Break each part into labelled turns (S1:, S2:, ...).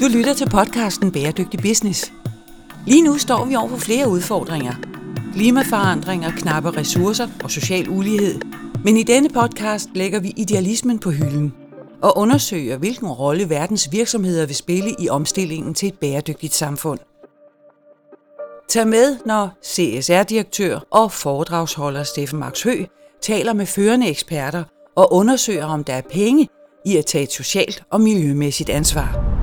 S1: Du lytter til podcasten Bæredygtig Business. Lige nu står vi over for flere udfordringer. Klimaforandringer, knappe ressourcer og social ulighed. Men i denne podcast lægger vi idealismen på hylden og undersøger, hvilken rolle verdens virksomheder vil spille i omstillingen til et bæredygtigt samfund. Tag med, når CSR-direktør og foredragsholder Steffen Max Hø taler med førende eksperter og undersøger, om der er penge i at tage et socialt og miljømæssigt ansvar.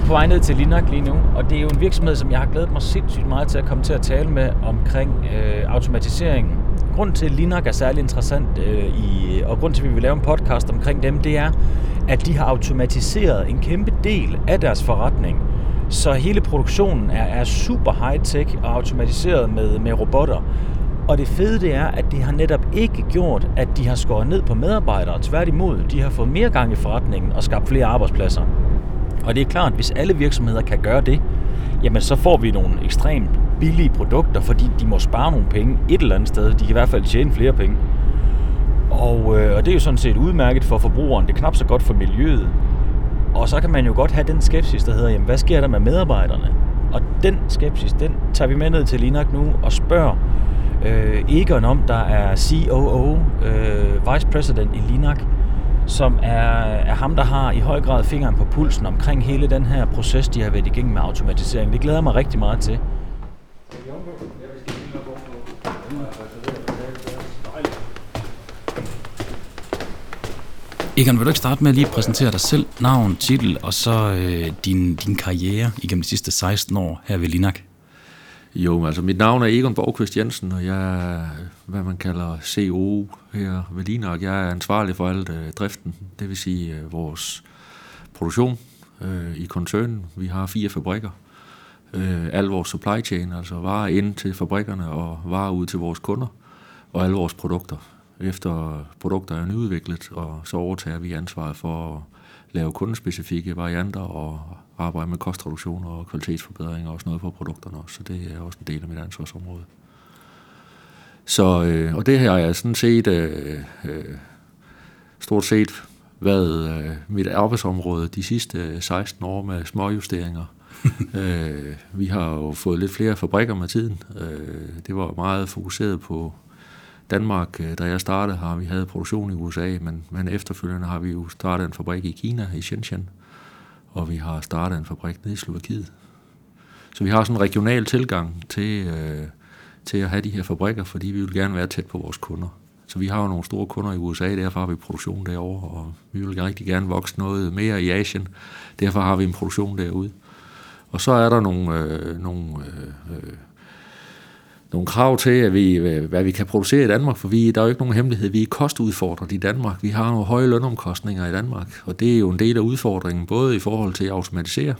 S2: Vi er på vej ned til Linak lige nu, og det er jo en virksomhed, som jeg har glædet mig sindssygt meget til at komme til at tale med omkring øh, automatiseringen. Grunden til, at Linak er særlig interessant, øh, i, og grund til, at vi vil lave en podcast omkring dem, det er, at de har automatiseret en kæmpe del af deres forretning. Så hele produktionen er, er super high-tech og automatiseret med, med robotter. Og det fede det er, at det har netop ikke gjort, at de har skåret ned på medarbejdere. Tværtimod, de har fået mere gang i forretningen og skabt flere arbejdspladser. Og det er klart, at hvis alle virksomheder kan gøre det, jamen så får vi nogle ekstremt billige produkter, fordi de må spare nogle penge et eller andet sted. De kan i hvert fald tjene flere penge. Og, øh, og det er jo sådan set udmærket for forbrugeren. Det er knap så godt for miljøet. Og så kan man jo godt have den skepsis, der hedder, jamen hvad sker der med medarbejderne? Og den skepsis, den tager vi med ned til Linak nu og spørger øh, Egon om, der er COO, øh, Vice President i Linak, som er, er ham, der har i høj grad fingeren på pulsen omkring hele den her proces, de har været igennem med automatisering. Det glæder mig rigtig meget til. Egon, vil du ikke starte med at lige præsentere dig selv, navn, titel og så øh, din, din karriere igennem de sidste 16 år her ved Linak?
S3: Jo, altså mit navn er Egon Borgqvist Jensen, og jeg er, hvad man kalder CO her ved Linak. Jeg er ansvarlig for alt øh, driften, det vil sige øh, vores produktion øh, i koncernen. Vi har fire fabrikker. Øh, al vores supply chain, altså varer ind til fabrikkerne og varer ud til vores kunder, og alle vores produkter. Efter produkter er nyudviklet, og så overtager vi ansvaret for at lave kundespecifikke varianter og arbejde med kostreduktioner og kvalitetsforbedringer og også noget på produkterne også. Så det er også en del af mit ansvarsområde. Så, øh, og det her er sådan set øh, øh, stort set været øh, mit arbejdsområde de sidste 16 år med småjusteringer. øh, vi har jo fået lidt flere fabrikker med tiden. Øh, det var meget fokuseret på Danmark, øh, da jeg startede, har vi havde produktion i USA, men, men efterfølgende har vi jo startet en fabrik i Kina, i Shenzhen, og vi har startet en fabrik nede i Slovakiet. Så vi har sådan en regional tilgang til, øh, til at have de her fabrikker, fordi vi vil gerne være tæt på vores kunder. Så vi har jo nogle store kunder i USA, derfor har vi produktion derovre, og vi vil rigtig gerne vokse noget mere i Asien, derfor har vi en produktion derude. Og så er der nogle, øh, nogle øh, øh nogle krav til, at vi, øh, hvad vi kan producere i Danmark, for vi, der er jo ikke nogen hemmelighed. Vi er kostudfordret i Danmark. Vi har nogle høje lønomkostninger i Danmark, og det er jo en del af udfordringen, både i forhold til at automatisere,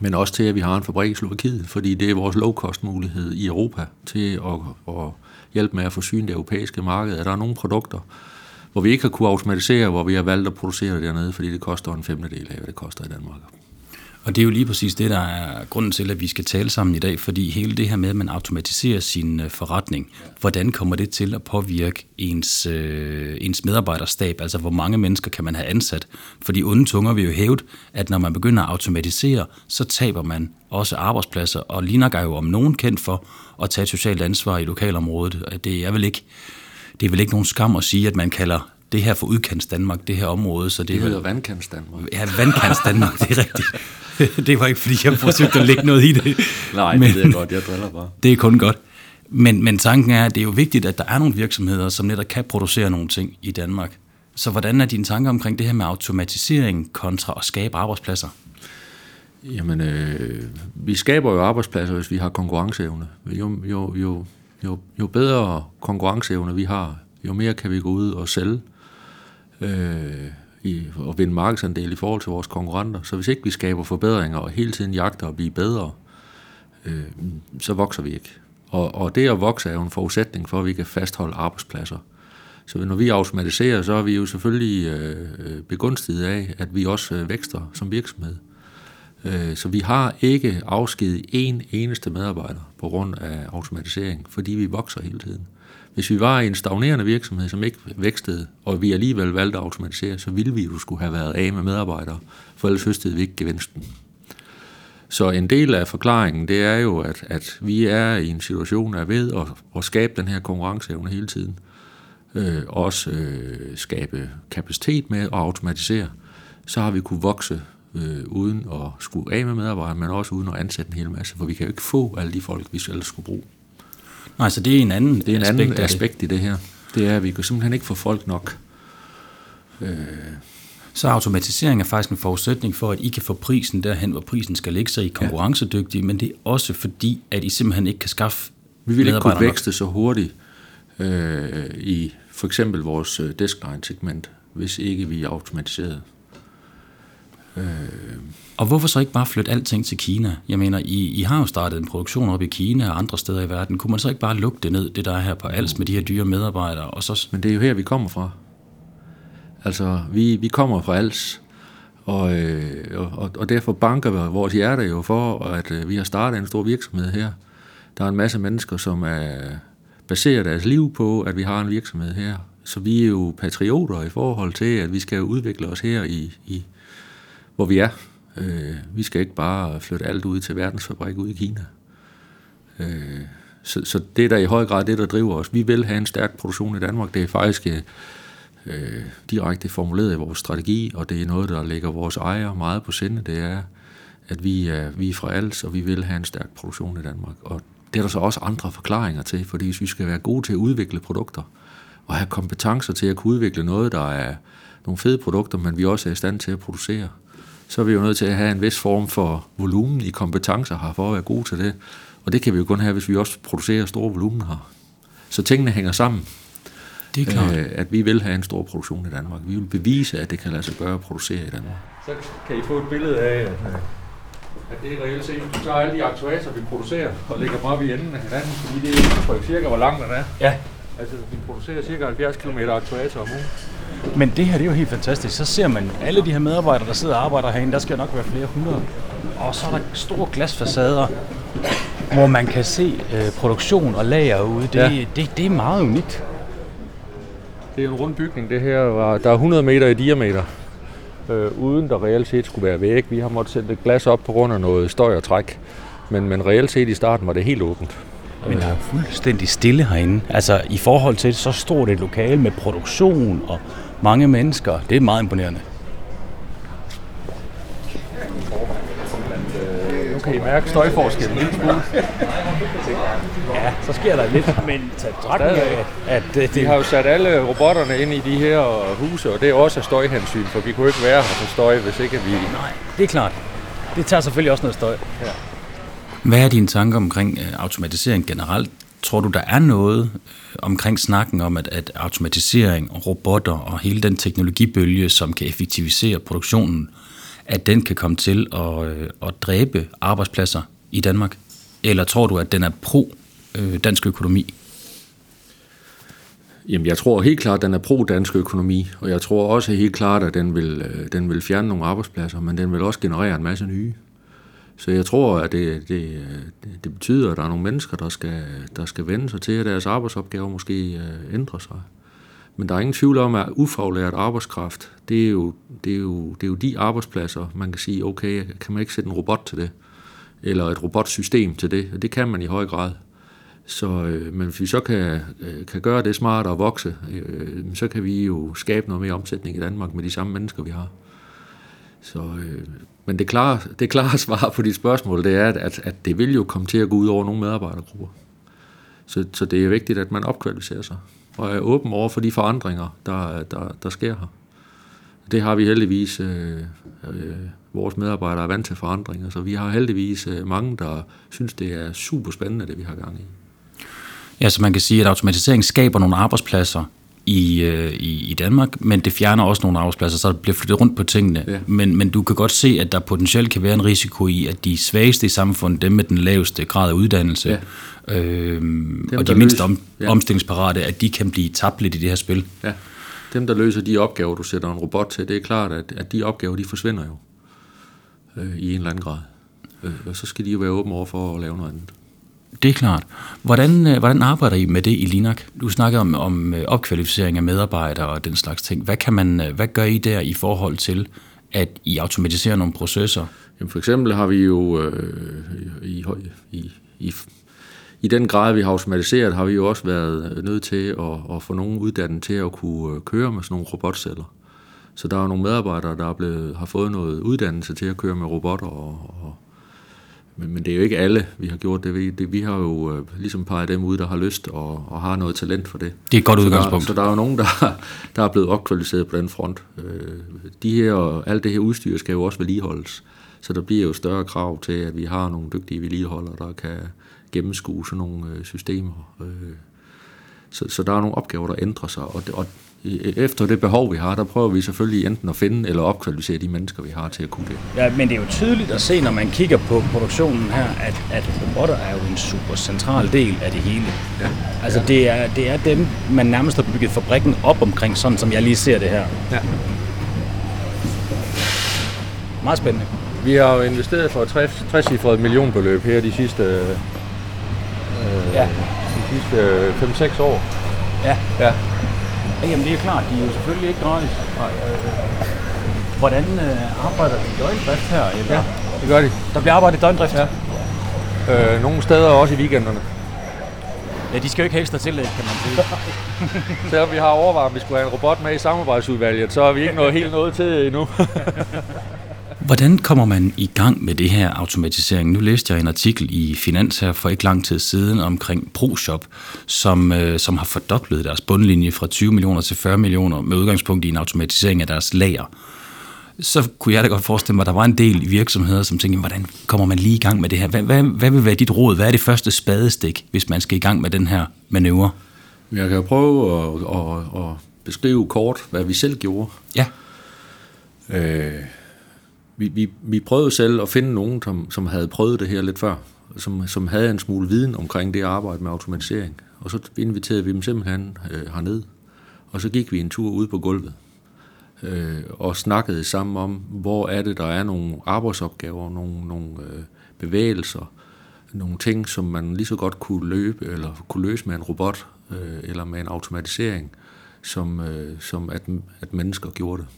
S3: men også til, at vi har en fabrik i Slovakiet, fordi det er vores low-cost mulighed i Europa til at, at hjælpe med at forsyne det europæiske marked. Er der nogle produkter, hvor vi ikke har kunnet automatisere, hvor vi har valgt at producere det dernede, fordi det koster en femtedel af, hvad det koster i Danmark.
S2: Og det er jo lige præcis det, der er grunden til, at vi skal tale sammen i dag, fordi hele det her med, at man automatiserer sin øh, forretning, hvordan kommer det til at påvirke ens, øh, ens medarbejderstab? Altså, hvor mange mennesker kan man have ansat? Fordi onde tunger vil jo hæve, at når man begynder at automatisere, så taber man også arbejdspladser, og Linak er jo om nogen kendt for at tage et socialt ansvar i lokalområdet. Det er vel ikke, det er vel ikke nogen skam at sige, at man kalder det her for udkants Danmark, det her område. Så det,
S3: det hedder vandkants Danmark.
S2: Ja, vandkants Danmark, det er rigtigt. det var ikke, fordi jeg forsøgte at lægge noget i det.
S3: Nej, men, det er godt, jeg driller bare.
S2: Det er kun godt. Men, men tanken er, at det er jo vigtigt, at der er nogle virksomheder, som netop kan producere nogle ting i Danmark. Så hvordan er dine tanker omkring det her med automatisering kontra at skabe arbejdspladser?
S3: Jamen, øh, vi skaber jo arbejdspladser, hvis vi har konkurrenceevne. Jo, jo, jo, jo, jo bedre konkurrenceevne vi har, jo mere kan vi gå ud og sælge. Øh, i, at vinde markedsandel i forhold til vores konkurrenter. Så hvis ikke vi skaber forbedringer og hele tiden jagter at blive bedre, øh, så vokser vi ikke. Og, og det at vokse er jo en forudsætning for, at vi kan fastholde arbejdspladser. Så når vi automatiserer, så er vi jo selvfølgelig øh, øh begunstiget af, at vi også øh, vækster som virksomhed. Øh, så vi har ikke afskedet en eneste medarbejder på grund af automatisering, fordi vi vokser hele tiden. Hvis vi var i en stagnerende virksomhed, som ikke vækstede, og vi alligevel valgte at automatisere, så ville vi jo skulle have været af med medarbejdere, for ellers høstede vi ikke gevinsten. Så en del af forklaringen, det er jo, at, at vi er i en situation, der er ved at, at skabe den her konkurrenceevne hele tiden. Øh, også øh, skabe kapacitet med at automatisere. Så har vi kunne vokse øh, uden at skulle af med medarbejdere, men også uden at ansætte en hel masse, for vi kan jo ikke få alle de folk, vi ellers skulle bruge.
S4: Nej, så det er en anden
S3: Det er en
S4: aspekt
S3: anden aspekt i det her. Det er, at vi kan simpelthen ikke få folk nok.
S4: Så automatisering er faktisk en forudsætning for, at I kan få prisen derhen, hvor prisen skal ligge, så I er konkurrencedygtige, men det er også fordi, at I simpelthen ikke kan skaffe
S3: Vi vil ikke kunne
S4: nok.
S3: vækste så hurtigt øh, i for eksempel vores øh, deskline-segment, hvis ikke vi er automatiseret. Øh.
S4: Og hvorfor så ikke bare flytte alting til Kina? Jeg mener, I, I har jo startet en produktion op i Kina og andre steder i verden. Kunne man så ikke bare lukke det ned, det der er her på Als med de her dyre medarbejdere, og så...
S3: Men det er jo her, vi kommer fra. Altså, vi, vi kommer fra Als, og, øh, og, og derfor banker vores hjerte jo for, at øh, vi har startet en stor virksomhed her. Der er en masse mennesker, som er, baserer deres liv på, at vi har en virksomhed her. Så vi er jo patrioter i forhold til, at vi skal udvikle os her, i, i hvor vi er. Øh, vi skal ikke bare flytte alt ud til verdensfabrik ud i Kina. Øh, så, så det er der i høj grad det, der driver os. Vi vil have en stærk produktion i Danmark. Det er faktisk øh, øh, direkte formuleret i vores strategi, og det er noget, der ligger vores ejere meget på sinde. Det er, at vi er, vi er fra alt, og vi vil have en stærk produktion i Danmark. Og det er der så også andre forklaringer til, fordi hvis vi skal være gode til at udvikle produkter, og have kompetencer til at kunne udvikle noget, der er nogle fede produkter, men vi også er i stand til at producere, så er vi jo nødt til at have en vis form for volumen i kompetencer her, for at være gode til det. Og det kan vi jo kun have, hvis vi også producerer store volumen her. Så tingene hænger sammen.
S4: Det er klart.
S3: Øh, at vi vil have en stor produktion i Danmark. Vi vil bevise, at det kan lade sig gøre at producere i Danmark. Så kan I få et billede af, at, at det er reelt set. Du tager alle de aktuatorer, vi producerer, og lægger dem op i enden af hinanden, fordi det er cirka, hvor lang den er.
S2: Ja,
S3: Altså, vi producerer cirka 70 km aktuatorer om ugen.
S2: men det her det er jo helt fantastisk. Så ser man alle de her medarbejdere, der sidder og arbejder herinde, der skal nok være flere hundrede. Og så er der store glasfacader, hvor man kan se øh, produktion og lager ude. Det,
S3: Ja.
S2: det, det er meget unikt.
S3: Det er en rund bygning, det her. Var, der er 100 meter i diameter, øh, uden der reelt set skulle være væg. Vi har måttet sætte glas op på grund af noget støj og træk. Men, men reelt set i starten var det helt åbent.
S2: Men der er fuldstændig stille herinde. Altså i forhold til så stort et lokale med produktion og mange mennesker. Det er meget imponerende.
S3: Nu kan I mærke støjforskellen en lille smule.
S2: Ja, så sker der lidt. Men tag betragtning af, at det,
S3: Vi har jo sat alle robotterne ind i de her huse, og det er også af støjhensyn, for vi kunne ikke være her for støj, hvis ikke vi...
S2: Nej, det er klart. Det tager selvfølgelig også noget støj.
S4: Hvad er dine tanker omkring øh, automatisering generelt? Tror du, der er noget øh, omkring snakken om, at, at automatisering og robotter og hele den teknologibølge, som kan effektivisere produktionen, at den kan komme til at, øh, at dræbe arbejdspladser i Danmark? Eller tror du, at den er pro øh, dansk økonomi?
S3: Jamen, jeg tror helt klart, at den er pro-dansk økonomi, og jeg tror også helt klart, at den vil, øh, den vil fjerne nogle arbejdspladser, men den vil også generere en masse nye. Så jeg tror, at det, det, det, betyder, at der er nogle mennesker, der skal, der skal vende sig til, at deres arbejdsopgaver måske øh, ændrer sig. Men der er ingen tvivl om, at ufaglært arbejdskraft, det er, jo, det, er jo, det er jo de arbejdspladser, man kan sige, okay, kan man ikke sætte en robot til det? Eller et robotsystem til det? Og det kan man i høj grad. Så, øh, men hvis vi så kan, øh, kan gøre det smartere og vokse, øh, så kan vi jo skabe noget mere omsætning i Danmark med de samme mennesker, vi har. Så, øh, men det klare, det klare svar på dit spørgsmål, det er, at, at det vil jo komme til at gå ud over nogle medarbejdergrupper. Så, så det er vigtigt, at man opkvalificerer sig og er åben over for de forandringer, der, der, der sker her. Det har vi heldigvis, øh, øh, vores medarbejdere er vant til forandringer, så vi har heldigvis øh, mange, der synes, det er super spændende, det vi har gang i.
S4: Ja, så man kan sige, at automatisering skaber nogle arbejdspladser i, øh, i, i Danmark, men det fjerner også nogle arbejdspladser, så der bliver flyttet rundt på tingene.
S3: Ja.
S4: Men, men du kan godt se, at der potentielt kan være en risiko i, at de svageste i samfundet, dem med den laveste grad af uddannelse, ja. øh, og
S3: der
S4: de mindst om,
S3: ja.
S4: omstillingsparate, at de kan blive tabt lidt i det her spil.
S3: Ja, dem der løser de opgaver, du sætter en robot til, det er klart, at, at de opgaver, de forsvinder jo øh, i en eller anden grad. Øh, og så skal de jo være åbne over for at lave noget andet.
S4: Det er klart. Hvordan, øh, hvordan arbejder I med det i Linak? Du snakkede om, om øh, opkvalificering af medarbejdere og den slags ting. Hvad, kan man, øh, hvad gør I der i forhold til, at I automatiserer nogle processer?
S3: Jamen for eksempel har vi jo øh, i, i, i, i den grad, vi har automatiseret, har vi jo også været nødt til at, at få nogen uddannet til at kunne køre med sådan nogle robotceller. Så der er nogle medarbejdere, der er blevet, har fået noget uddannelse til at køre med robotter og, og men, men det er jo ikke alle, vi har gjort det. Vi, det, vi har jo øh, ligesom peget dem ud, der har lyst og, og har noget talent for det.
S4: Det er et godt udgangspunkt.
S3: Så der, så der er jo nogen, der, der er blevet opkvalificeret på den front. Øh, de her, alt det her udstyr skal jo også vedligeholdes. Så der bliver jo større krav til, at vi har nogle dygtige vedligeholdere, der kan gennemskue sådan nogle øh, systemer. Øh, så, så der er nogle opgaver, der ændrer sig, og, det, og efter det behov, vi har, der prøver vi selvfølgelig enten at finde eller opkvalificere de mennesker, vi har til at kunne det.
S2: Ja, men det er jo tydeligt at se, når man kigger på produktionen her, at, at robotter er jo en super central del af det hele. Ja. Altså ja. Det, er, det er dem, man nærmest har bygget fabrikken op omkring, sådan som jeg lige ser det her. Ja. Meget spændende.
S3: Vi har jo investeret for et 60 millionbeløb her de sidste, øh, ja. de sidste 5-6 år.
S2: Ja. ja. Jamen det er klart, de er jo selvfølgelig ikke gratis. Hvordan øh, arbejder de i døgndrift her? Eller?
S3: Ja, det gør de.
S2: Der bliver arbejdet i døgndrift?
S3: Ja. Øh, nogle steder også i weekenderne.
S2: Ja, de skal jo ikke have ekstra tillæg, kan man sige.
S3: Selvom vi har overvejet, at vi skulle have en robot med i samarbejdsudvalget, så er vi ikke nået helt noget til endnu.
S4: Hvordan kommer man i gang med det her automatisering? Nu læste jeg en artikel i Finans her for ikke lang tid siden omkring ProShop, som, øh, som har fordoblet deres bundlinje fra 20 millioner til 40 millioner med udgangspunkt i en automatisering af deres lager. Så kunne jeg da godt forestille mig, at der var en del virksomheder, som tænkte, hvordan kommer man lige i gang med det her? Hvad, hvad, hvad vil være dit råd? Hvad er det første spadestik, hvis man skal i gang med den her manøvre?
S3: Jeg kan prøve at, at, at beskrive kort, hvad vi selv gjorde.
S4: Ja.
S3: Øh, vi, vi, vi prøvede selv at finde nogen, som, som havde prøvet det her lidt før, som, som havde en smule viden omkring det arbejde med automatisering. Og så inviterede vi dem simpelthen øh, herned, og så gik vi en tur ud på gulvet øh, og snakkede sammen om, hvor er det, der er nogle arbejdsopgaver, nogle, nogle øh, bevægelser, nogle ting, som man lige så godt kunne løbe eller kunne løse med en robot øh, eller med en automatisering, som, øh, som at, at mennesker gjorde det.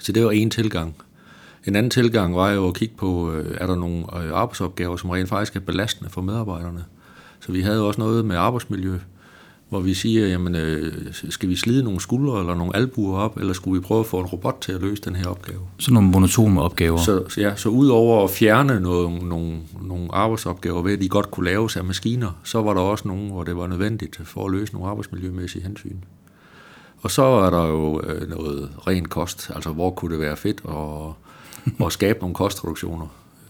S3: Så det var en tilgang. En anden tilgang var jo at kigge på, øh, er der nogle øh, arbejdsopgaver, som rent faktisk er belastende for medarbejderne. Så vi havde også noget med arbejdsmiljø, hvor vi siger, jamen, øh, skal vi slide nogle skuldre eller nogle albuer op, eller skulle vi prøve at få en robot til at løse den her opgave?
S4: Så nogle monotone opgaver.
S3: Så, ja, så udover at fjerne nogle, nogle, nogle arbejdsopgaver ved, at de godt kunne laves af maskiner, så var der også nogle, hvor det var nødvendigt for at løse nogle arbejdsmiljømæssige hensyn. Og så er der jo noget ren kost, altså hvor kunne det være fedt at og skabe nogle kostreduktioner.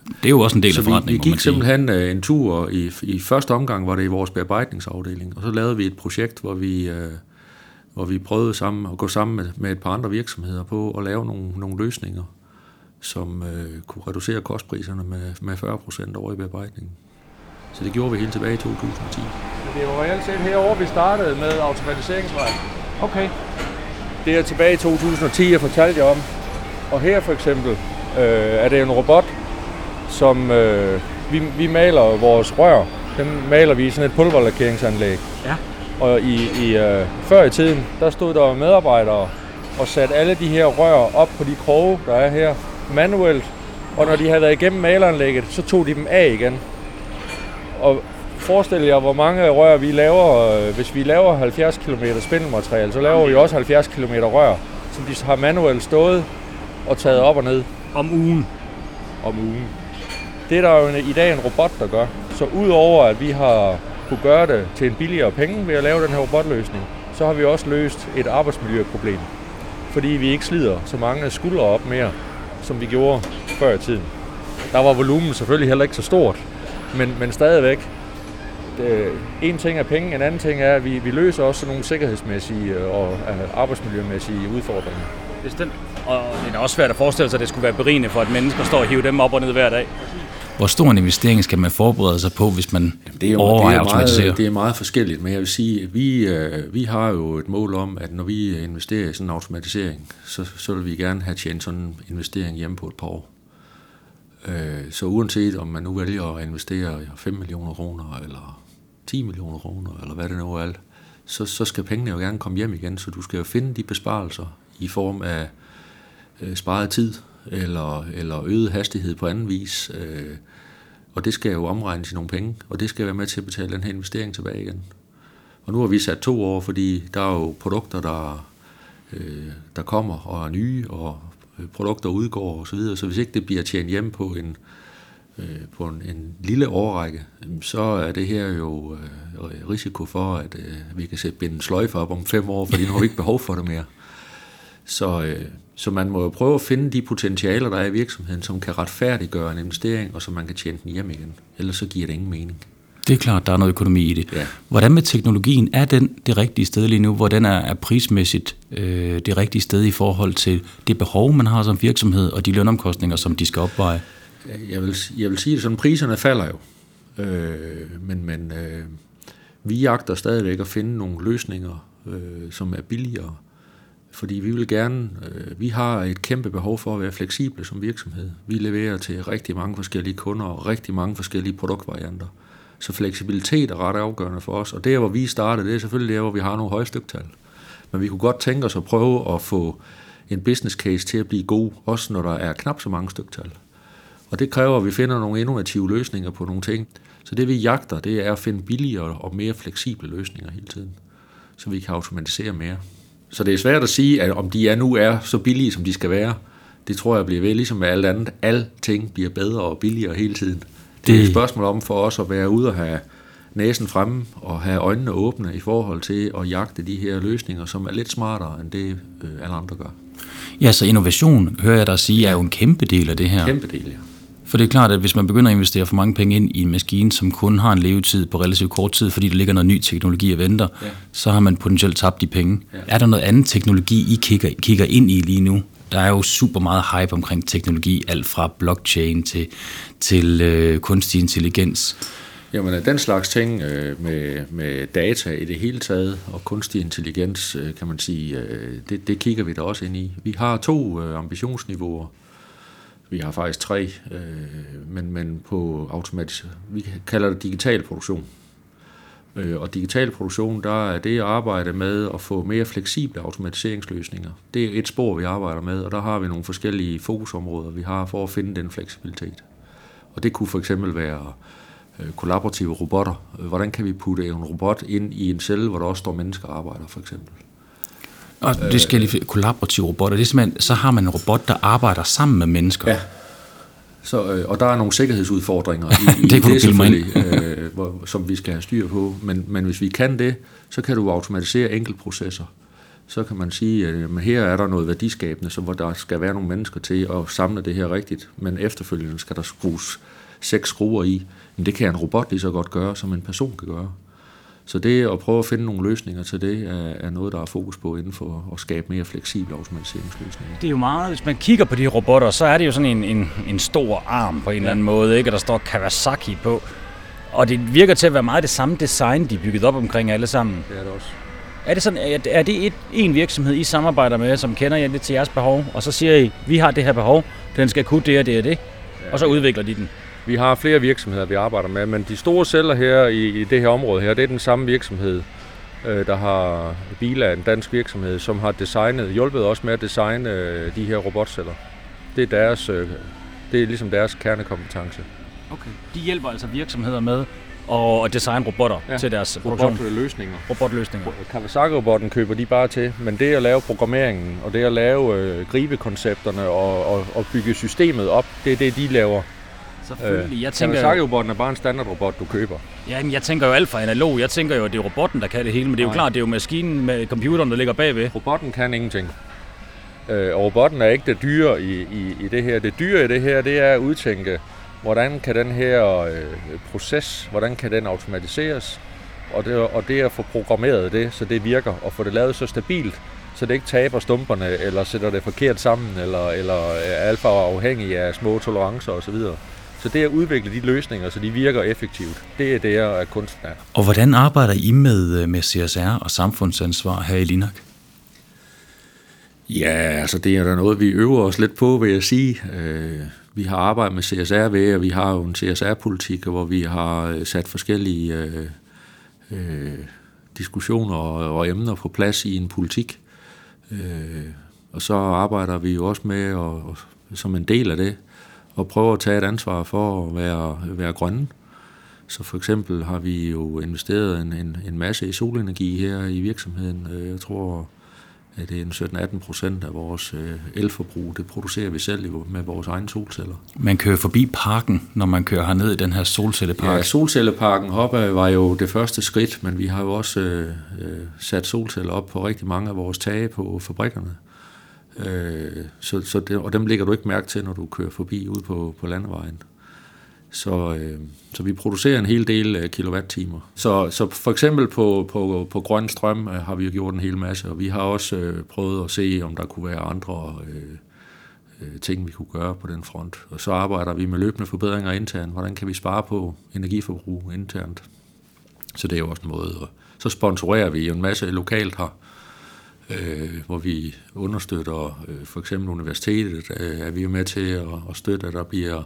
S4: Det er jo også en del af forretningen,
S3: vi, vi gik simpelthen uh, en tur, i, i første omgang var det i vores bearbejdningsafdeling, og så lavede vi et projekt, hvor vi, uh, hvor vi prøvede sammen at gå sammen med, med et par andre virksomheder på at lave nogle, nogle løsninger, som uh, kunne reducere kostpriserne med, med 40 procent over i bearbejdningen. Så det gjorde vi helt tilbage i 2010. Det var reelt set herovre, vi startede med automatiseringsvejen.
S2: Okay.
S3: Det er tilbage i 2010, jeg fortalte jer om. Og her for eksempel, øh, er det en robot, som øh, vi, vi maler vores rør. Den maler vi i sådan et pulverlakeringsanlæg.
S2: Ja.
S3: Og i, i øh, før i tiden, der stod der medarbejdere og satte alle de her rør op på de kroge, der er her, manuelt. Og når de havde været igennem maleranlægget, så tog de dem af igen. Og forestil jer, hvor mange rør vi laver. Øh, hvis vi laver 70 km spindelmateriale, så laver vi også 70 km rør, som de har manuelt stået og taget op og ned.
S2: Om ugen.
S3: Om ugen. Det er der jo i dag en robot, der gør. Så udover at vi har kunne gøre det til en billigere penge ved at lave den her robotløsning, så har vi også løst et arbejdsmiljøproblem. Fordi vi ikke slider så mange skuldre op mere, som vi gjorde før i tiden. Der var volumen selvfølgelig heller ikke så stort, men, men stadigvæk. Det, en ting er penge, en anden ting er, at vi, vi løser også nogle sikkerhedsmæssige og øh, arbejdsmiljømæssige udfordringer.
S2: Bestemt. Og det er også svært at forestille sig, at det skulle være berigende for et menneske at stå og hive dem op og ned hver dag.
S4: Hvor stor en investering skal man forberede sig på, hvis man
S3: Jamen, det er jo, overvejer det er meget, Det er meget forskelligt, men jeg vil sige, at vi, øh, vi har jo et mål om, at når vi investerer i sådan en automatisering, så, så vil vi gerne have tjent sådan en investering hjemme på et par år. Øh, så uanset om man nu vælger at investere 5 millioner kroner, eller 10 millioner kroner, eller hvad det nu er, så, så skal pengene jo gerne komme hjem igen, så du skal jo finde de besparelser i form af øh, sparet tid, eller, eller øget hastighed på anden vis, øh, og det skal jo omregnes i nogle penge, og det skal være med til at betale den her investering tilbage igen. Og nu har vi sat to år, fordi der er jo produkter, der, øh, der kommer og er nye, og øh, produkter udgår osv., så, videre. så hvis ikke det bliver tjent hjem på en, øh, på en, en lille årrække, så er det her jo øh, risiko for, at øh, vi kan sætte en sløjfe op om fem år, fordi nu har vi ikke behov for det mere. Så, øh, så man må jo prøve at finde de potentialer, der er i virksomheden, som kan retfærdiggøre en investering, og så man kan tjene den hjem igen. Ellers så giver det ingen mening.
S4: Det er klart, der er noget økonomi i det.
S3: Ja.
S4: Hvordan med teknologien? Er den det rigtige sted lige nu? Hvordan er, er prismæssigt øh, det rigtige sted i forhold til det behov, man har som virksomhed, og de lønomkostninger, som de skal opveje?
S3: Jeg vil, jeg vil sige, at sådan, priserne falder jo. Øh, men men øh, vi jagter stadigvæk at finde nogle løsninger, øh, som er billigere. Fordi vi vil gerne, øh, vi har et kæmpe behov for at være fleksible som virksomhed. Vi leverer til rigtig mange forskellige kunder og rigtig mange forskellige produktvarianter. Så fleksibilitet er ret afgørende for os, og det hvor vi startede, det er selvfølgelig der, hvor vi har nogle høje styktal. Men vi kunne godt tænke os at prøve at få en business case til at blive god, også når der er knap så mange styktal. Og det kræver, at vi finder nogle innovative løsninger på nogle ting. Så det vi jagter, det er at finde billigere og mere fleksible løsninger hele tiden, så vi kan automatisere mere. Så det er svært at sige, at om de er nu er så billige, som de skal være. Det tror jeg bliver ved, ligesom med alt andet. Alting bliver bedre og billigere hele tiden. Det er et spørgsmål om for os at være ude og have næsen fremme og have øjnene åbne i forhold til at jagte de her løsninger, som er lidt smartere end det øh, alle andre gør.
S4: Ja, så innovation, hører jeg dig sige, er jo en kæmpe del af det her.
S3: Kæmpe del, ja.
S4: For det er klart, at hvis man begynder at investere for mange penge ind i en maskine, som kun har en levetid på relativt kort tid, fordi der ligger noget ny teknologi og venter, ja. så har man potentielt tabt de penge. Ja. Er der noget andet teknologi, I kigger, kigger ind i lige nu? Der er jo super meget hype omkring teknologi, alt fra blockchain til, til øh, kunstig intelligens.
S3: Jamen, den slags ting øh, med, med data i det hele taget, og kunstig intelligens, øh, kan man sige, øh, det, det kigger vi da også ind i. Vi har to øh, ambitionsniveauer. Vi har faktisk tre, øh, men, men på automatisk, vi kalder det digital produktion. Øh, og digital produktion, der er det at arbejde med at få mere fleksible automatiseringsløsninger. Det er et spor, vi arbejder med, og der har vi nogle forskellige fokusområder, vi har for at finde den fleksibilitet. Og det kunne for eksempel være øh, kollaborative robotter. Hvordan kan vi putte en robot ind i en celle, hvor der også står mennesker og arbejder, for eksempel?
S4: Og det skal lige kollaborative robotter. Det er simpelthen, så har man en robot, der arbejder sammen med mennesker.
S3: Ja. Så, øh, og der er nogle sikkerhedsudfordringer i,
S4: det,
S3: i
S4: det
S3: selvfølgelig, øh, hvor, som vi skal have styr på. Men, men hvis vi kan det, så kan du automatisere enkeltprocesser. Så kan man sige, at øh, her er der noget værdiskabende, så hvor der skal være nogle mennesker til at samle det her rigtigt. Men efterfølgende skal der skrues seks skruer i. Men det kan en robot lige så godt gøre, som en person kan gøre. Så det at prøve at finde nogle løsninger til det, er, er noget, der er fokus på inden for at skabe mere fleksible automatiseringsløsninger.
S2: Det er jo meget, hvis man kigger på de robotter, så er det jo sådan en, en, en stor arm på en ja. eller anden måde, ikke? og der står Kawasaki på. Og det virker til at være meget det samme design, de er bygget op omkring alle sammen.
S3: Det er det også.
S2: Er det, sådan, er det et, en virksomhed, I samarbejder med, som kender jer lidt til jeres behov, og så siger I, vi har det her behov, den skal kunne det og det og det, ja, og så udvikler de den?
S5: Vi har flere virksomheder, vi arbejder med, men de store celler her i, i det her område her, det er den samme virksomhed, øh, der har Bila, en dansk virksomhed, som har designet, hjulpet os med at designe øh, de her robotceller. Det er deres, øh, det er ligesom deres kernekompetence.
S2: Okay. De hjælper altså virksomheder med at designe robotter ja. til deres produktion.
S5: Robotløsninger.
S2: Robotløsninger.
S5: Kawasaki-robotten køber de bare til, men det at lave programmeringen, og det at lave øh, gribekoncepterne og, og, og bygge systemet op, det er det, de laver.
S2: Selvfølgelig. Jeg tænker
S5: Kawasaki-robotten er bare en standardrobot, du køber.
S2: Ja, men jeg tænker jo alt for analog. Jeg tænker jo, at det er robotten, der kan det hele. Men det er jo Nej. klart, det er jo maskinen med computeren, der ligger bagved.
S5: Robotten kan ingenting. Øh, og robotten er ikke det dyre i, i, i det her. Det dyre i det her, det er at udtænke, hvordan kan den her øh, proces, hvordan kan den automatiseres, og det, og det at få programmeret det, så det virker, og få det lavet så stabilt, så det ikke taber stumperne, eller sætter det forkert sammen, eller, eller er alt for afhængig af små tolerancer osv. Så det at udvikle de løsninger, så de virker effektivt, det er det, at kunsten er.
S4: Og hvordan arbejder I med, med CSR og samfundsansvar her i Linak?
S3: Ja, altså det er der noget, vi øver os lidt på, vil jeg sige. Øh, vi har arbejdet med CSR ved, og vi har jo en CSR-politik, hvor vi har øh, sat forskellige øh, øh, diskussioner og, og emner på plads i en politik. Øh, og så arbejder vi jo også med, og, og, som en del af det, at prøve at tage et ansvar for at være, være grønne. Så for eksempel har vi jo investeret en, en, en masse i solenergi her i virksomheden. Øh, jeg tror, at det er 17-18 procent af vores øh, elforbrug, det producerer vi selv med vores egne solceller.
S4: Man kører forbi parken, når man kører herned i den her solcellepark.
S3: Ja, solcelleparken Hoppa var jo det første skridt, men vi har jo også øh, øh, sat solceller op på rigtig mange af vores tage på fabrikkerne. Øh, så, så det, og dem lægger du ikke mærke til, når du kører forbi ud på, på landevejen. Så, øh, så vi producerer en hel del øh, kilowatt-timer. Så, så for eksempel på, på, på grøn strøm øh, har vi jo gjort en hel masse, og vi har også øh, prøvet at se, om der kunne være andre øh, øh, ting, vi kunne gøre på den front. Og så arbejder vi med løbende forbedringer internt. Hvordan kan vi spare på energiforbrug internt? Så det er jo også en måde. Og så sponsorerer vi jo en masse lokalt her, øh, hvor vi understøtter øh, for eksempel universitetet, øh, er vi jo med til at, at støtte, at der bliver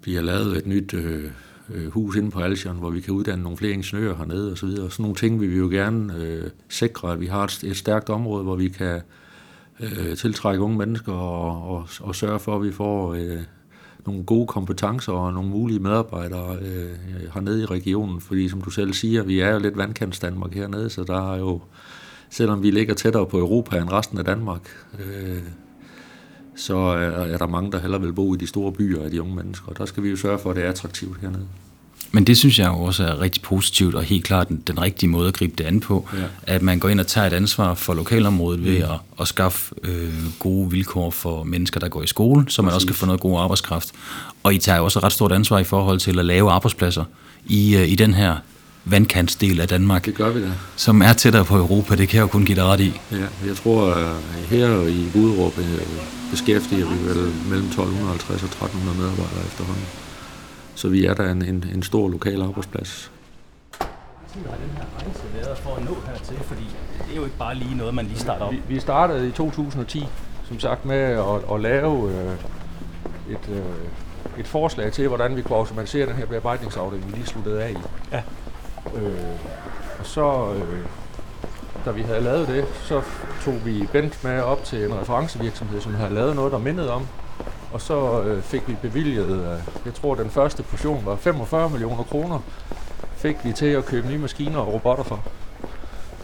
S3: bliver lavet et nyt øh, øh hus inde på Altion, hvor vi kan uddanne nogle flere ingeniører hernede og så videre. Sådan nogle ting vil vi jo gerne øh, sikre, at vi har et, et stærkt område, hvor vi kan øh, tiltrække unge mennesker og, og, og sørge for, at vi får øh, nogle gode kompetencer og nogle mulige medarbejdere øh, hernede i regionen. Fordi som du selv siger, vi er jo lidt vandkants Danmark hernede, så der er jo, selvom vi ligger tættere på Europa end resten af Danmark, øh, så er der mange, der hellere vil bo i de store byer af de unge mennesker. Og der skal vi jo sørge for, at det er attraktivt hernede.
S4: Men det synes jeg jo også er rigtig positivt, og helt klart den, den rigtige måde at gribe det an på, ja. at man går ind og tager et ansvar for lokalområdet ved mm. at, at skaffe øh, gode vilkår for mennesker, der går i skole, så man Præcis. også kan få noget god arbejdskraft. Og I tager jo også et ret stort ansvar i forhold til at lave arbejdspladser i, øh, i den her vandkantsdel af Danmark.
S3: Det gør vi da.
S4: Som er tættere på Europa, det kan jeg jo kun give dig ret i.
S3: Ja, jeg tror, at her i Budrup øh, beskæftiger vi vel mellem 1250 og 1300 medarbejdere efterhånden. Så vi er der en, en, en stor lokal arbejdsplads.
S2: Sådan har den her rejse været for at nå hertil, fordi det er jo ikke bare lige noget, man lige starter op.
S5: Vi, vi startede i 2010, som sagt, med at, at lave øh, et, øh, et forslag til, hvordan vi kunne automatisere den her bearbejdningsafdeling, vi lige sluttede af i.
S2: Ja.
S5: Øh, og så, øh, da vi havde lavet det, så tog vi Bent med op til en referencevirksomhed, som havde lavet noget, der mindede om. Og så øh, fik vi bevilget, øh, jeg tror den første portion var 45 millioner kroner, fik vi til at købe nye maskiner og robotter for.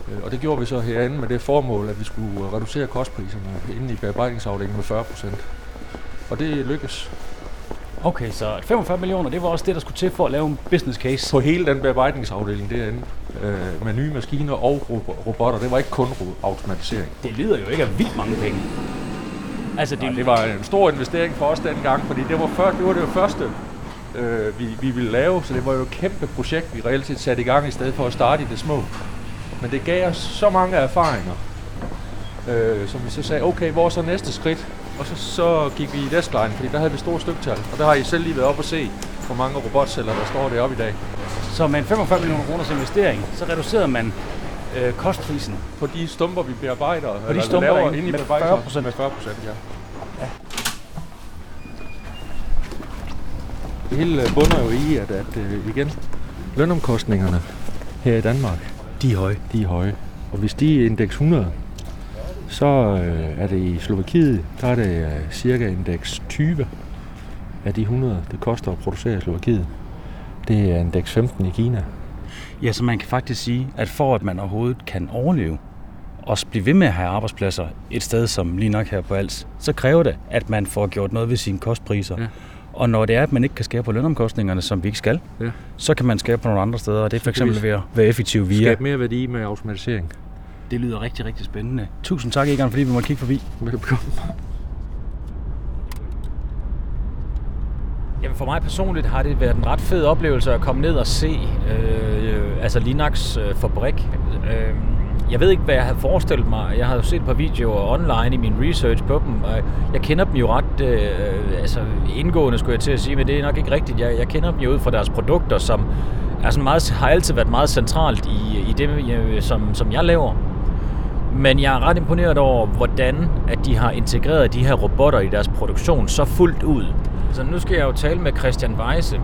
S5: Øh, og det gjorde vi så herinde med det formål, at vi skulle reducere kostpriserne inde i bearbejdningsafdelingen med 40 procent. Og det lykkedes.
S2: Okay, så 45 millioner, det var også det, der skulle til for at lave en business case?
S5: På hele den bearbejdningsafdeling derinde, øh, med nye maskiner og robotter. Det var ikke kun automatisering.
S2: Det lyder jo ikke af vildt mange penge.
S5: Altså, det, Nej, det var en stor investering for os dengang, fordi det var, før, det, var det første, øh, vi, vi ville lave, så det var jo et kæmpe projekt, vi reelt set satte i gang, i stedet for at starte i det små. Men det gav os så mange erfaringer, øh, som vi så sagde, okay, hvor er så næste skridt? Og så, så gik vi i deskline, fordi der havde vi store styktal. Og der har I selv lige været op og se, hvor mange robotceller, der står deroppe i dag.
S2: Så med en 45 millioner kroners investering, så reducerede man øh, kostprisen.
S5: På de stumper, vi bearbejder,
S2: på de stumper, laver
S5: inde i
S2: med 40 procent.
S5: Med 40 procent, ja. ja. Det hele bunder jo i, at, at uh, igen, lønomkostningerne her i Danmark,
S2: de er høje.
S5: De er høje. Og hvis de er indeks 100, så øh, er det i Slovakiet, der er det øh, cirka indeks 20 af de 100, det koster at producere i Slovakiet. Det er indeks 15 i Kina.
S2: Ja, så man kan faktisk sige, at for at man overhovedet kan overleve, og blive ved med at have arbejdspladser et sted som lige nok her på Als, så kræver det, at man får gjort noget ved sine kostpriser. Ja. Og når det er, at man ikke kan skære på lønomkostningerne, som vi ikke skal, ja. så kan man skære på nogle andre steder, og det er for eksempel ved at være effektiv via...
S5: Skabe mere værdi med automatisering.
S2: Det lyder rigtig, rigtig spændende. Tusind tak, Egon, fordi vi måtte kigge forbi.
S5: Velkommen.
S2: Jamen for mig personligt har det været en ret fed oplevelse at komme ned og se øh, altså Linux øh, fabrik. Øh, jeg ved ikke, hvad jeg havde forestillet mig. Jeg har jo set et par videoer online i min research på dem, og jeg kender dem jo ret øh, altså indgående, skulle jeg til at sige, men det er nok ikke rigtigt. Jeg, jeg kender dem jo ud fra deres produkter, som er sådan meget, har altid været meget centralt i, i det, som, som jeg laver. Men jeg er ret imponeret over, hvordan at de har integreret de her robotter i deres produktion så fuldt ud. Så nu skal jeg jo tale med Christian Weise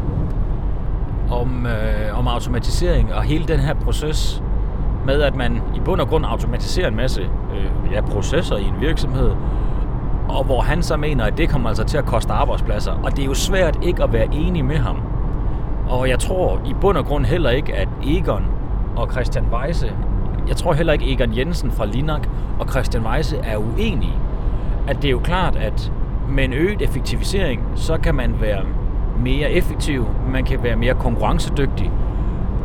S2: om, øh, om automatisering og hele den her proces med, at man i bund og grund automatiserer en masse øh, ja, processer i en virksomhed, og hvor han så mener, at det kommer altså til at koste arbejdspladser. Og det er jo svært ikke at være enig med ham. Og jeg tror i bund og grund heller ikke, at Egon og Christian Weise, jeg tror heller ikke Egon Jensen fra Linak og Christian Weise er uenige. At det er jo klart, at med en øget effektivisering, så kan man være mere effektiv, man kan være mere konkurrencedygtig,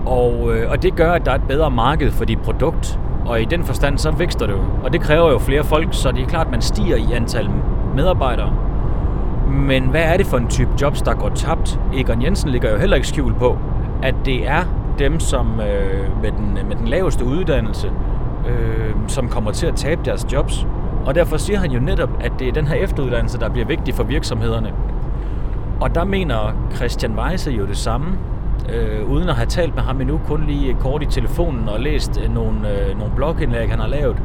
S2: og, øh, og det gør, at der er et bedre marked for dit produkt, og i den forstand, så vækster det jo. Og det kræver jo flere folk, så det er klart, at man stiger i antal medarbejdere. Men hvad er det for en type jobs, der går tabt? Egon Jensen ligger jo heller ikke skjul på, at det er dem, som øh, med, den, med den laveste uddannelse, øh, som kommer til at tabe deres jobs. Og derfor siger han jo netop, at det er den her efteruddannelse, der bliver vigtig for virksomhederne. Og der mener Christian Weise jo det samme, øh, uden at have talt med ham endnu, kun lige kort i telefonen og læst øh, nogle, øh, nogle blogindlæg, han har lavet,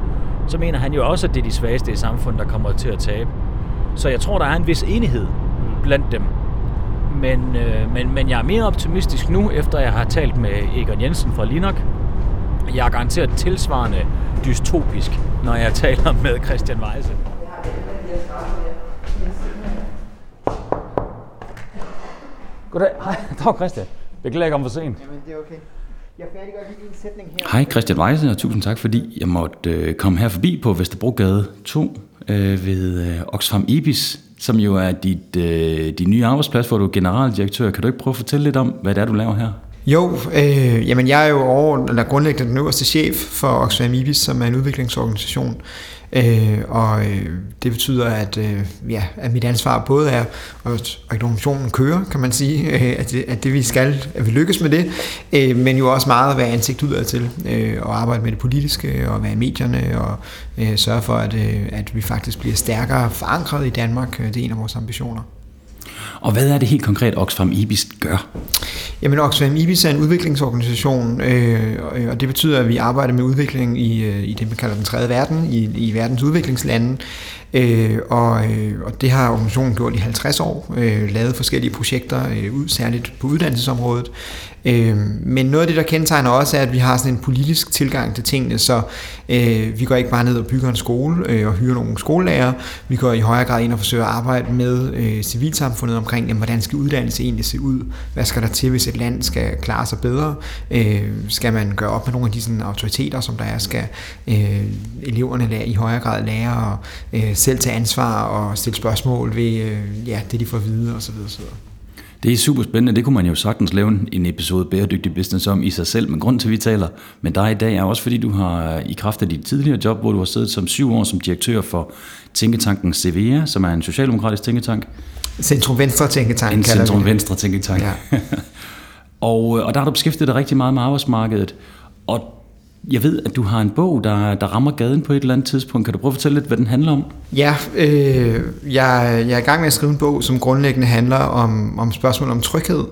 S2: så mener han jo også, at det er de svageste i samfundet, der kommer til at tabe. Så jeg tror, der er en vis enighed blandt dem. Men, øh, men, men jeg er mere optimistisk nu, efter jeg har talt med Egon Jensen fra Linok. Jeg er garanteret tilsvarende dystopisk, når jeg taler med Christian Weise. Goddag. Hej, dag Christian. Beklager, kom for sent.
S6: Jamen, det er okay. Jeg færdiggør lige en sætning her.
S4: Hej Christian Weise, og tusind tak, fordi jeg måtte øh, komme her forbi på Vesterbrogade 2 øh, ved øh, Oxfam Ibis, som jo er dit, øh, din nye arbejdsplads, hvor du er generaldirektør. Kan du ikke prøve at fortælle lidt om, hvad det er, du laver her?
S6: Jo, øh, jamen jeg er jo over, eller grundlæggende den øverste chef for Oxfam Ibis, som er en udviklingsorganisation. Øh, og øh, det betyder, at, øh, ja, at mit ansvar både er, at organisationen kører, kan man sige, øh, at, det, at det vi skal, at vi lykkes med det, øh, men jo også meget at være ansigt udad til, øh, og arbejde med det politiske, og være i medierne, og øh, sørge for, at, øh, at vi faktisk bliver stærkere forankret i Danmark. Det er en af vores ambitioner.
S4: Og hvad er det helt konkret, Oxfam IBIS gør?
S6: Jamen, Oxfam IBIS er en udviklingsorganisation, øh, og det betyder, at vi arbejder med udvikling i, øh, i det, man kalder den tredje verden, i, i verdens udviklingslande. Øh, og, øh, og det har organisationen gjort i 50 år, øh, lavet forskellige projekter, øh, ud, særligt på uddannelsesområdet. Øh, men noget af det, der kendetegner også, er, at vi har sådan en politisk tilgang til tingene, så øh, vi går ikke bare ned og bygger en skole øh, og hyrer nogle skolelærer. Vi går i højere grad ind og forsøger at arbejde med øh, civilsamfundet omkring, jamen, hvordan skal uddannelse egentlig se ud? Hvad skal der til, hvis et land skal klare sig bedre? Øh, skal man gøre op med nogle af de sådan, autoriteter, som der er? Skal øh, eleverne lære, i højere grad lære at øh, selv tage ansvar og stille spørgsmål ved øh, ja, det, de får at vide osv. osv.
S4: Det er super spændende. Det kunne man jo sagtens lave en episode Bæredygtig Business om i sig selv, men grund til, at vi taler med dig i dag er også, fordi du har i kraft af dit tidligere job, hvor du har siddet som syv år som direktør for tænketanken CVA, som er en socialdemokratisk tænketank.
S6: Centrum Venstre Tænketank.
S4: En Centrum Venstre Tænketank. Ja. og, og der har du beskæftiget dig rigtig meget med arbejdsmarkedet. Og jeg ved, at du har en bog, der, der rammer gaden på et eller andet tidspunkt. Kan du prøve at fortælle lidt, hvad den handler om?
S6: Ja, øh, jeg, jeg er i gang med at skrive en bog, som grundlæggende handler om, om spørgsmål om tryghed,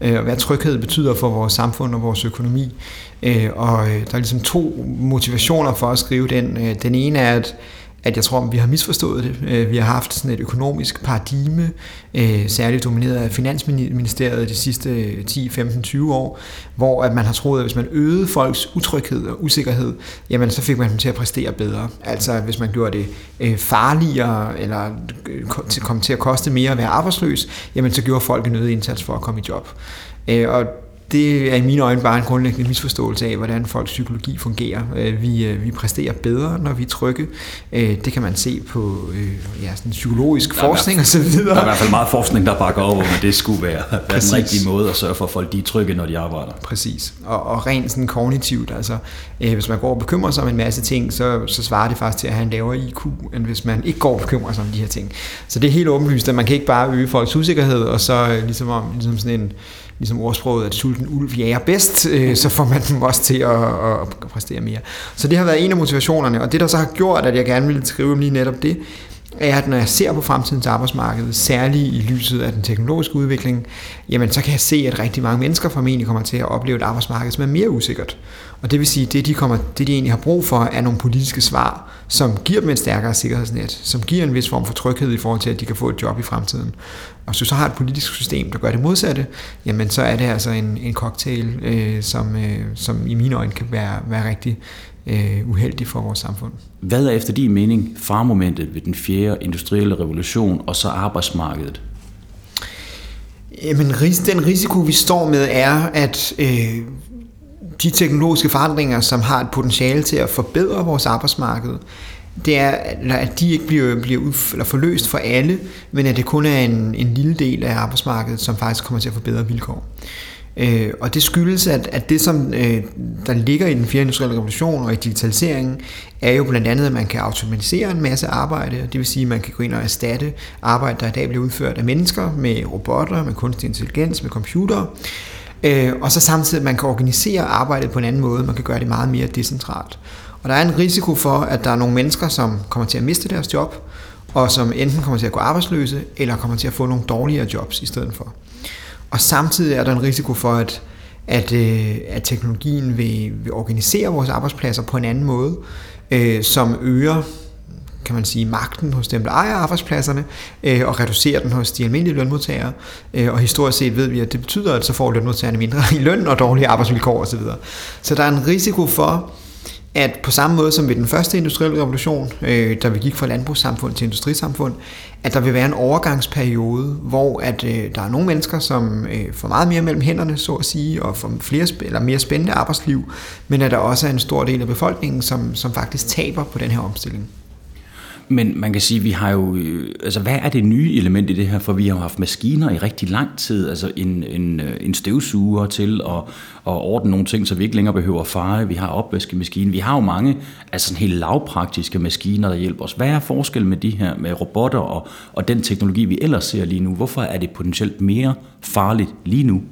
S6: øh, og hvad tryghed betyder for vores samfund og vores økonomi. Øh, og øh, der er ligesom to motivationer for at skrive den. Øh, den ene er, at at jeg tror, at vi har misforstået det. Øh, vi har haft sådan et økonomisk paradigme, øh, særligt domineret af Finansministeriet de sidste 10, 15, 20 år, hvor at man har troet, at hvis man øgede folks utryghed og usikkerhed, jamen så fik man dem til at præstere bedre. Altså hvis man gjorde det øh, farligere, eller kom til at koste mere at være arbejdsløs, jamen så gjorde folk en øget indsats for at komme i job. Og det er i mine øjne bare en grundlæggende misforståelse af, hvordan folks psykologi fungerer. Øh, vi, øh, vi præsterer bedre, når vi er trygge. Øh, det kan man se på ja, sådan psykologisk forskning og så videre.
S4: Der er i hvert fald meget forskning, der bakker over, at det skulle være, være den rigtige måde at sørge for, at folk de er trygge, når de arbejder.
S6: Præcis. Og, og rent sådan kognitivt, altså hvis man går og bekymrer sig om en masse ting, så, så svarer det faktisk til at have en lavere IQ, end hvis man ikke går og bekymrer sig om de her ting. Så det er helt åbenlyst, at man kan ikke bare øge folks usikkerhed, og så ligesom, om, ligesom sådan en ligesom ordsproget, at sulten ulv jager bedst, øh, så får man dem også til at, at præstere mere. Så det har været en af motivationerne, og det der så har gjort, at jeg gerne ville skrive om lige netop det, er, at når jeg ser på fremtidens arbejdsmarked, særligt i lyset af den teknologiske udvikling, jamen så kan jeg se, at rigtig mange mennesker formentlig kommer til at opleve et arbejdsmarked, som er mere usikkert. Og det vil sige, at det de, kommer, det, de egentlig har brug for, er nogle politiske svar, som giver dem et stærkere sikkerhedsnet, som giver en vis form for tryghed i forhold til, at de kan få et job i fremtiden. Og hvis du så har et politisk system, der gør det modsatte, jamen så er det altså en, en cocktail, øh, som, øh, som i mine øjne kan være, være rigtig øh, uheldig for vores samfund.
S4: Hvad er efter din mening farmomentet ved den fjerde industrielle revolution og så arbejdsmarkedet?
S6: Jamen, den risiko, vi står med, er, at øh, de teknologiske forandringer, som har et potentiale til at forbedre vores arbejdsmarked, det er, at de ikke bliver, bliver ud, eller forløst for alle, men at det kun er en, en lille del af arbejdsmarkedet, som faktisk kommer til at få bedre vilkår. Øh, Øh, og det skyldes, at, at det, som øh, der ligger i den fjerde industrielle revolution og i digitaliseringen, er jo blandt andet, at man kan automatisere en masse arbejde. Det vil sige, at man kan gå ind og erstatte arbejde, der i dag bliver udført af mennesker, med robotter, med kunstig intelligens, med computere. Øh, og så samtidig, at man kan organisere arbejdet på en anden måde. Man kan gøre det meget mere decentralt. Og der er en risiko for, at der er nogle mennesker, som kommer til at miste deres job, og som enten kommer til at gå arbejdsløse, eller kommer til at få nogle dårligere jobs i stedet for. Og samtidig er der en risiko for, at, at, øh, at teknologien vil, vil organisere vores arbejdspladser på en anden måde, øh, som øger kan man sige, magten hos dem, der ejer arbejdspladserne, øh, og reducerer den hos de almindelige lønmodtagere. Øh, og historisk set ved vi, at det betyder, at så får lønmodtagerne mindre i løn og dårlige arbejdsvilkår osv. Så der er en risiko for, at på samme måde som ved den første industrielle revolution, øh, da vi gik fra landbrugssamfund til industrisamfund, at der vil være en overgangsperiode, hvor at øh, der er nogle mennesker, som øh, får meget mere mellem hænderne, så at sige, og får flere eller mere spændende arbejdsliv, men at der også er en stor del af befolkningen, som, som faktisk taber på den her omstilling.
S4: Men man kan sige, vi har jo, øh, altså hvad er det nye element i det her? For vi har haft maskiner i rigtig lang tid, altså en, en, øh, en støvsuger til at, at ordne nogle ting, så vi ikke længere behøver at. Vi har opvaskemaskinen. Vi har jo mange altså sådan helt lavpraktiske maskiner, der hjælper os. Hvad er forskellen med de her, med robotter og, og den teknologi, vi ellers ser lige nu? Hvorfor er det potentielt mere farligt lige nu?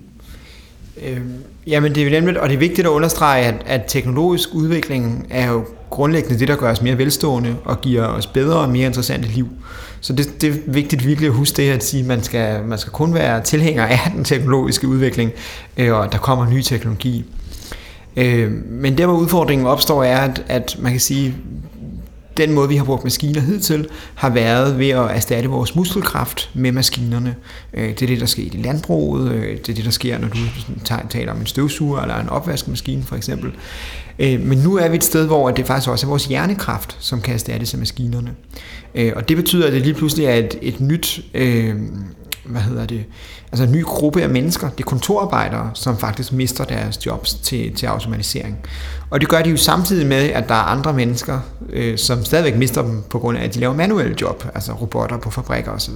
S6: Øhm, jamen det er nemlig, og det er vigtigt at understrege, at, at teknologisk udvikling er jo grundlæggende det, der gør os mere velstående og giver os bedre og mere interessante liv. Så det, det er vigtigt virkelig at huske det at sige, at man skal, man skal kun være tilhænger af den teknologiske udvikling, øh, og der kommer ny teknologi. Øh, men der, hvor udfordringen opstår, er, at, at man kan sige, den måde, vi har brugt maskiner hidtil, har været ved at erstatte vores muskelkraft med maskinerne. Øh, det er det, der sker i landbruget. Øh, det er det, der sker, når du taler om en støvsuger eller en opvaskemaskine for eksempel. Øh, men nu er vi et sted, hvor det faktisk også er vores hjernekraft, som kan erstattes af maskinerne. Og det betyder, at det lige pludselig er et, et nyt hvad hedder det, altså en ny gruppe af mennesker, det er kontorarbejdere, som faktisk mister deres jobs til, til automatisering. Og det gør de jo samtidig med, at der er andre mennesker, øh, som stadigvæk mister dem på grund af, at de laver manuelle job, altså robotter på fabrikker osv.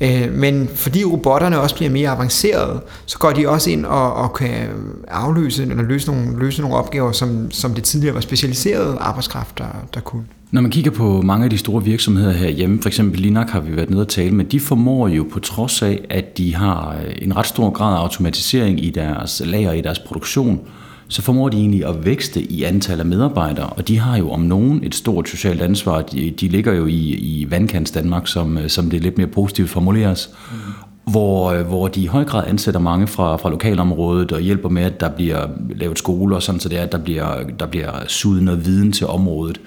S6: Øh, men fordi robotterne også bliver mere avancerede, så går de også ind og, og kan afløse eller løse nogle, løse nogle opgaver, som, som det tidligere var specialiseret arbejdskraft, der, der kunne.
S4: Når man kigger på mange af de store virksomheder herhjemme, for eksempel Linak har vi været nede og tale med, de formår jo på trods af, at de har en ret stor grad af automatisering i deres lager, i deres produktion, så formår de egentlig at vækste i antal af medarbejdere, og de har jo om nogen et stort socialt ansvar. De, de ligger jo i, i vandkants Danmark, som, som det lidt mere positivt formuleres, mm. hvor, hvor de i høj grad ansætter mange fra, fra lokalområdet og hjælper med, at der bliver lavet skoler, sådan så det er, at der bliver, der bliver suget noget viden til området.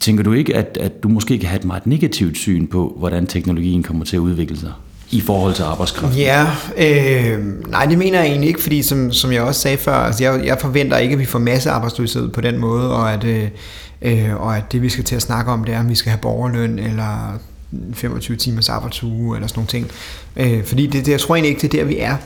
S4: Tænker du ikke, at, at du måske kan have et meget negativt syn på, hvordan teknologien kommer til at udvikle sig? I forhold til arbejdskraft?
S6: Ja, øh, nej, det mener jeg egentlig ikke, fordi som, som jeg også sagde før, altså jeg, jeg forventer ikke, at vi får masse arbejdsløshed på den måde, og at, øh, øh, og at det vi skal til at snakke om, det er, om vi skal have borgerløn, eller 25 timers arbejdsuge, eller sådan nogle ting. Øh, fordi det, det, jeg tror egentlig ikke, det er der, vi er.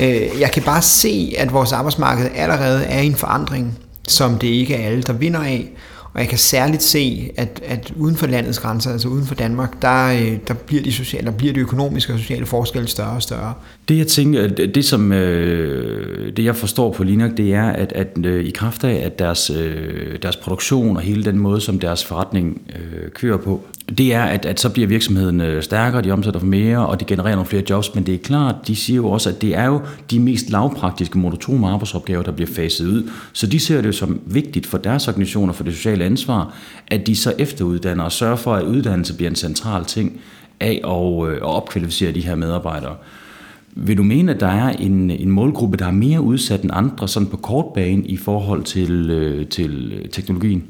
S6: Øh, jeg kan bare se, at vores arbejdsmarked allerede er i en forandring, som det ikke er alle, der vinder af, og jeg kan særligt se, at, at uden for landets grænser, altså uden for Danmark, der, øh, der, bliver, de sociale, der bliver de økonomiske og sociale forskelle større og større.
S4: Det jeg tænker, det som øh, det jeg forstår på Linak, det er, at, at øh, i kraft af, at deres, øh, deres produktion og hele den måde, som deres forretning øh, kører på, det er, at, at så bliver virksomheden øh, stærkere, de omsætter for mere, og de genererer nogle flere jobs, men det er klart, de siger jo også, at det er jo de mest lavpraktiske monotone arbejdsopgaver, der bliver faset ud. Så de ser det jo som vigtigt for deres organisationer, for det sociale ansvar, at de så efteruddanner og sørger for, at uddannelse bliver en central ting af at, øh, at opkvalificere de her medarbejdere. Vil du mene, at der er en, en målgruppe, der er mere udsat end andre sådan på kort bane i forhold til, øh, til teknologien?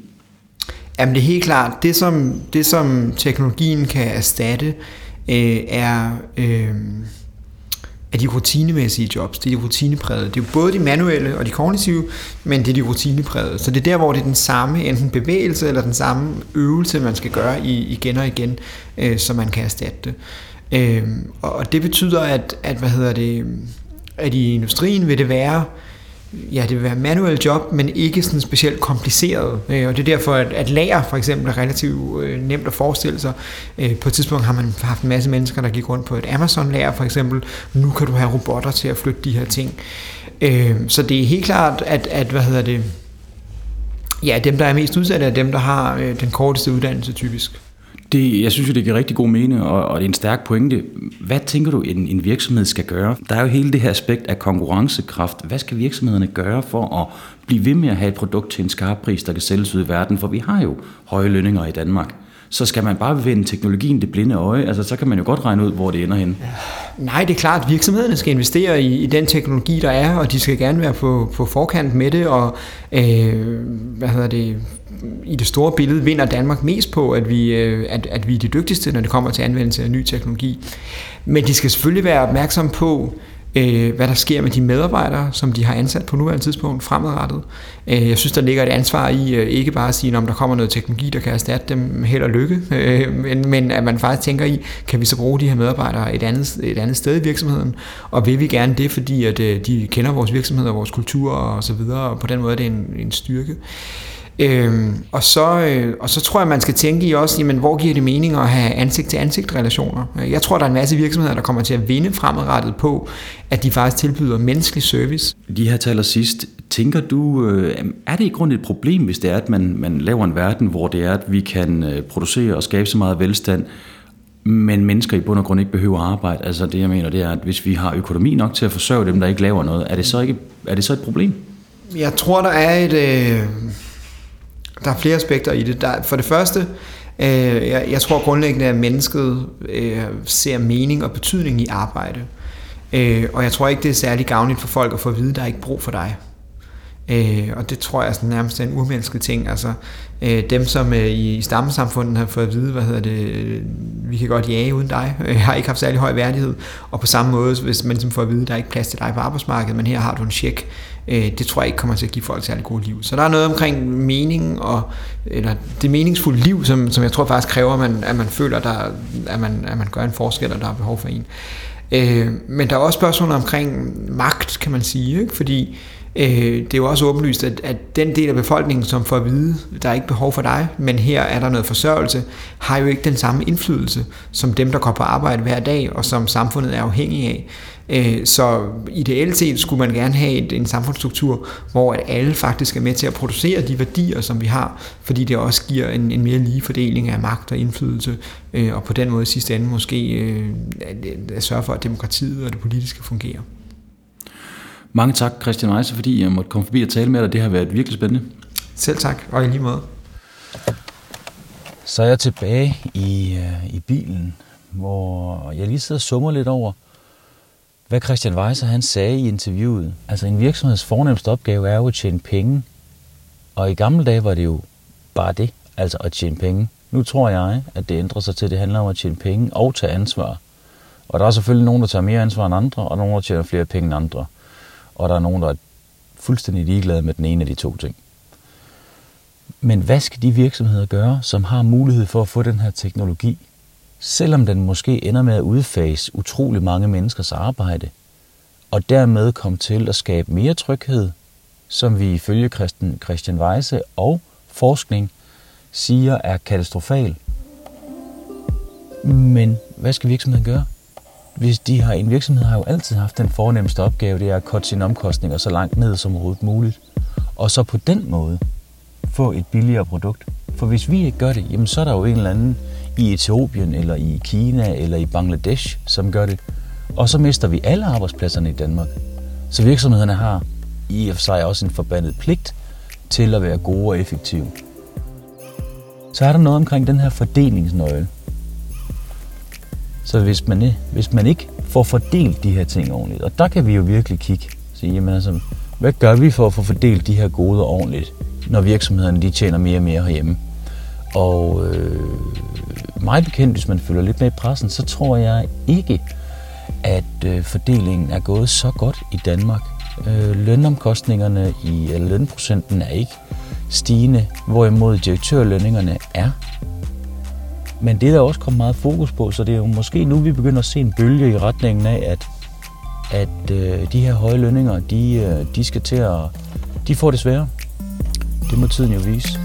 S6: Jamen det er helt klart. Det som, det, som teknologien kan erstatte, øh, er, øh, er de rutinemæssige jobs. Det er de rutineprægede. Det er jo både de manuelle og de kognitive, men det er de rutineprægede. Så det er der, hvor det er den samme enten bevægelse eller den samme øvelse, man skal gøre igen og igen, øh, så man kan erstatte det. Øh, og det betyder, at, at, hvad hedder det, at i industrien vil det være ja, det vil være manuel job, men ikke sådan specielt kompliceret. Øh, og det er derfor, at, at lager for eksempel er relativt øh, nemt at forestille sig. Øh, på et tidspunkt har man haft en masse mennesker, der gik rundt på et Amazon-lager for eksempel. Nu kan du have robotter til at flytte de her ting. Øh, så det er helt klart, at, at hvad hedder det, ja, dem, der er mest udsatte, er dem, der har øh, den korteste uddannelse typisk.
S4: Det, jeg synes jo, det giver rigtig god mening, og, og det er en stærk pointe. Hvad tænker du, en, en virksomhed skal gøre? Der er jo hele det her aspekt af konkurrencekraft. Hvad skal virksomhederne gøre for at blive ved med at have et produkt til en skarp pris, der kan sælges ud i verden? For vi har jo høje lønninger i Danmark så skal man bare vende teknologien det blinde øje. Altså, så kan man jo godt regne ud, hvor det ender hen.
S6: Nej, det er klart, at virksomhederne skal investere i, i den teknologi, der er, og de skal gerne være på, på forkant med det, og øh, hvad hedder det, i det store billede vinder Danmark mest på, at vi, øh, at, at vi er de dygtigste, når det kommer til anvendelse af ny teknologi. Men de skal selvfølgelig være opmærksomme på, øh, hvad der sker med de medarbejdere, som de har ansat på nuværende tidspunkt fremadrettet. Øh, jeg synes, der ligger et ansvar i øh, ikke bare at sige, om der kommer noget teknologi, der kan erstatte dem held og lykke, øh, men, men at man faktisk tænker i, kan vi så bruge de her medarbejdere et andet, et andet sted i virksomheden, og vil vi gerne det, fordi at, øh, de kender vores virksomhed og vores kultur og så videre, og på den måde er det en, en styrke. Øhm, og, så, øh, og så tror jeg, man skal tænke i også, jamen, hvor giver det mening at have ansigt-til-ansigt relationer? Jeg tror, der er en masse virksomheder, der kommer til at vinde fremadrettet på, at de faktisk tilbyder menneskelig service.
S4: De her taler sidst, tænker du, øh, er det i grund et problem, hvis det er, at man, man laver en verden, hvor det er, at vi kan øh, producere og skabe så meget velstand, men mennesker i bund og grund ikke behøver arbejde. Altså det, jeg mener, det er, at hvis vi har økonomi nok til at forsørge dem, der ikke laver noget, er det så, ikke, er det så et problem?
S6: Jeg tror, der er et... Øh der er flere aspekter i det. Der, for det første, øh, jeg, jeg tror grundlæggende, at mennesket øh, ser mening og betydning i arbejde. Øh, og jeg tror ikke, det er særlig gavnligt for folk at få at vide, at der er ikke brug for dig. Øh, og det tror jeg sådan nærmest er en umenneskelig ting. Altså, øh, dem, som øh, i stammesamfundet har fået at vide, hvad hedder det, øh, vi kan godt jage uden dig, øh, har ikke haft særlig høj værdighed. Og på samme måde, hvis man ligesom får at vide, at der er ikke plads til dig på arbejdsmarkedet, men her har du en check, øh, det tror jeg ikke kommer til at give folk særlig gode liv. Så der er noget omkring mening, og, eller det meningsfulde liv, som, som jeg tror faktisk kræver, at man, at man føler, der, at, man, at man gør en forskel, og der er behov for en. Øh, men der er også spørgsmål omkring magt, kan man sige, ikke? fordi Øh, det er jo også åbenlyst, at, at den del af befolkningen, som får at vide, der er ikke behov for dig, men her er der noget forsørgelse, har jo ikke den samme indflydelse som dem, der går på arbejde hver dag, og som samfundet er afhængig af. Øh, så ideelt set skulle man gerne have en samfundsstruktur, hvor at alle faktisk er med til at producere de værdier, som vi har, fordi det også giver en, en mere lige fordeling af magt og indflydelse, øh, og på den måde i sidste ende måske øh, at, at sørge for, at demokratiet og det politiske fungerer.
S4: Mange tak, Christian Weisse, fordi jeg måtte komme forbi og tale med dig. Det har været virkelig spændende.
S6: Selv tak, og i lige måde.
S2: Så er jeg tilbage i, i bilen, hvor jeg lige sidder og summer lidt over, hvad Christian Weiser han sagde i interviewet. Altså en virksomheds fornemmeste opgave er jo at tjene penge. Og i gamle dage var det jo bare det, altså at tjene penge. Nu tror jeg, at det ændrer sig til, at det handler om at tjene penge og tage ansvar. Og der er selvfølgelig nogen, der tager mere ansvar end andre, og nogen, der tjener flere penge end andre og der er nogen, der er fuldstændig ligeglade med den ene af de to ting. Men hvad skal de virksomheder gøre, som har mulighed for at få den her teknologi, selvom den måske ender med at udfase utrolig mange menneskers arbejde, og dermed komme til at skabe mere tryghed, som vi ifølge Christian, Christian Weise og forskning siger er katastrofal. Men hvad skal virksomheden gøre? hvis de har, en virksomhed har jo altid haft den fornemmeste opgave, det er at korte sine omkostninger så langt ned som overhovedet muligt. Og så på den måde få et billigere produkt. For hvis vi ikke gør det, jamen så er der jo en eller anden i Etiopien, eller i Kina, eller i Bangladesh, som gør det. Og så mister vi alle arbejdspladserne i Danmark. Så virksomhederne har i og for sig også en forbandet pligt til at være gode og effektive.
S4: så er der noget omkring den her fordelingsnøgle. Så hvis man, hvis man ikke får fordelt de her ting ordentligt, og der kan vi jo virkelig kigge og sige, jamen altså, hvad gør vi for at få fordelt de her goder ordentligt, når virksomhederne de tjener mere og mere herhjemme? Og øh, meget bekendt, hvis man følger lidt med i pressen, så tror jeg ikke, at øh, fordelingen er gået så godt i Danmark. Øh, lønomkostningerne i eller lønprocenten er ikke stigende, hvorimod direktørlønningerne er. Men det er der også kommet meget fokus på, så det er jo måske nu, vi begynder at se en bølge i retningen af, at, at øh, de her høje lønninger, de, øh, de skal til at... De får det sværere. Det må tiden jo vise.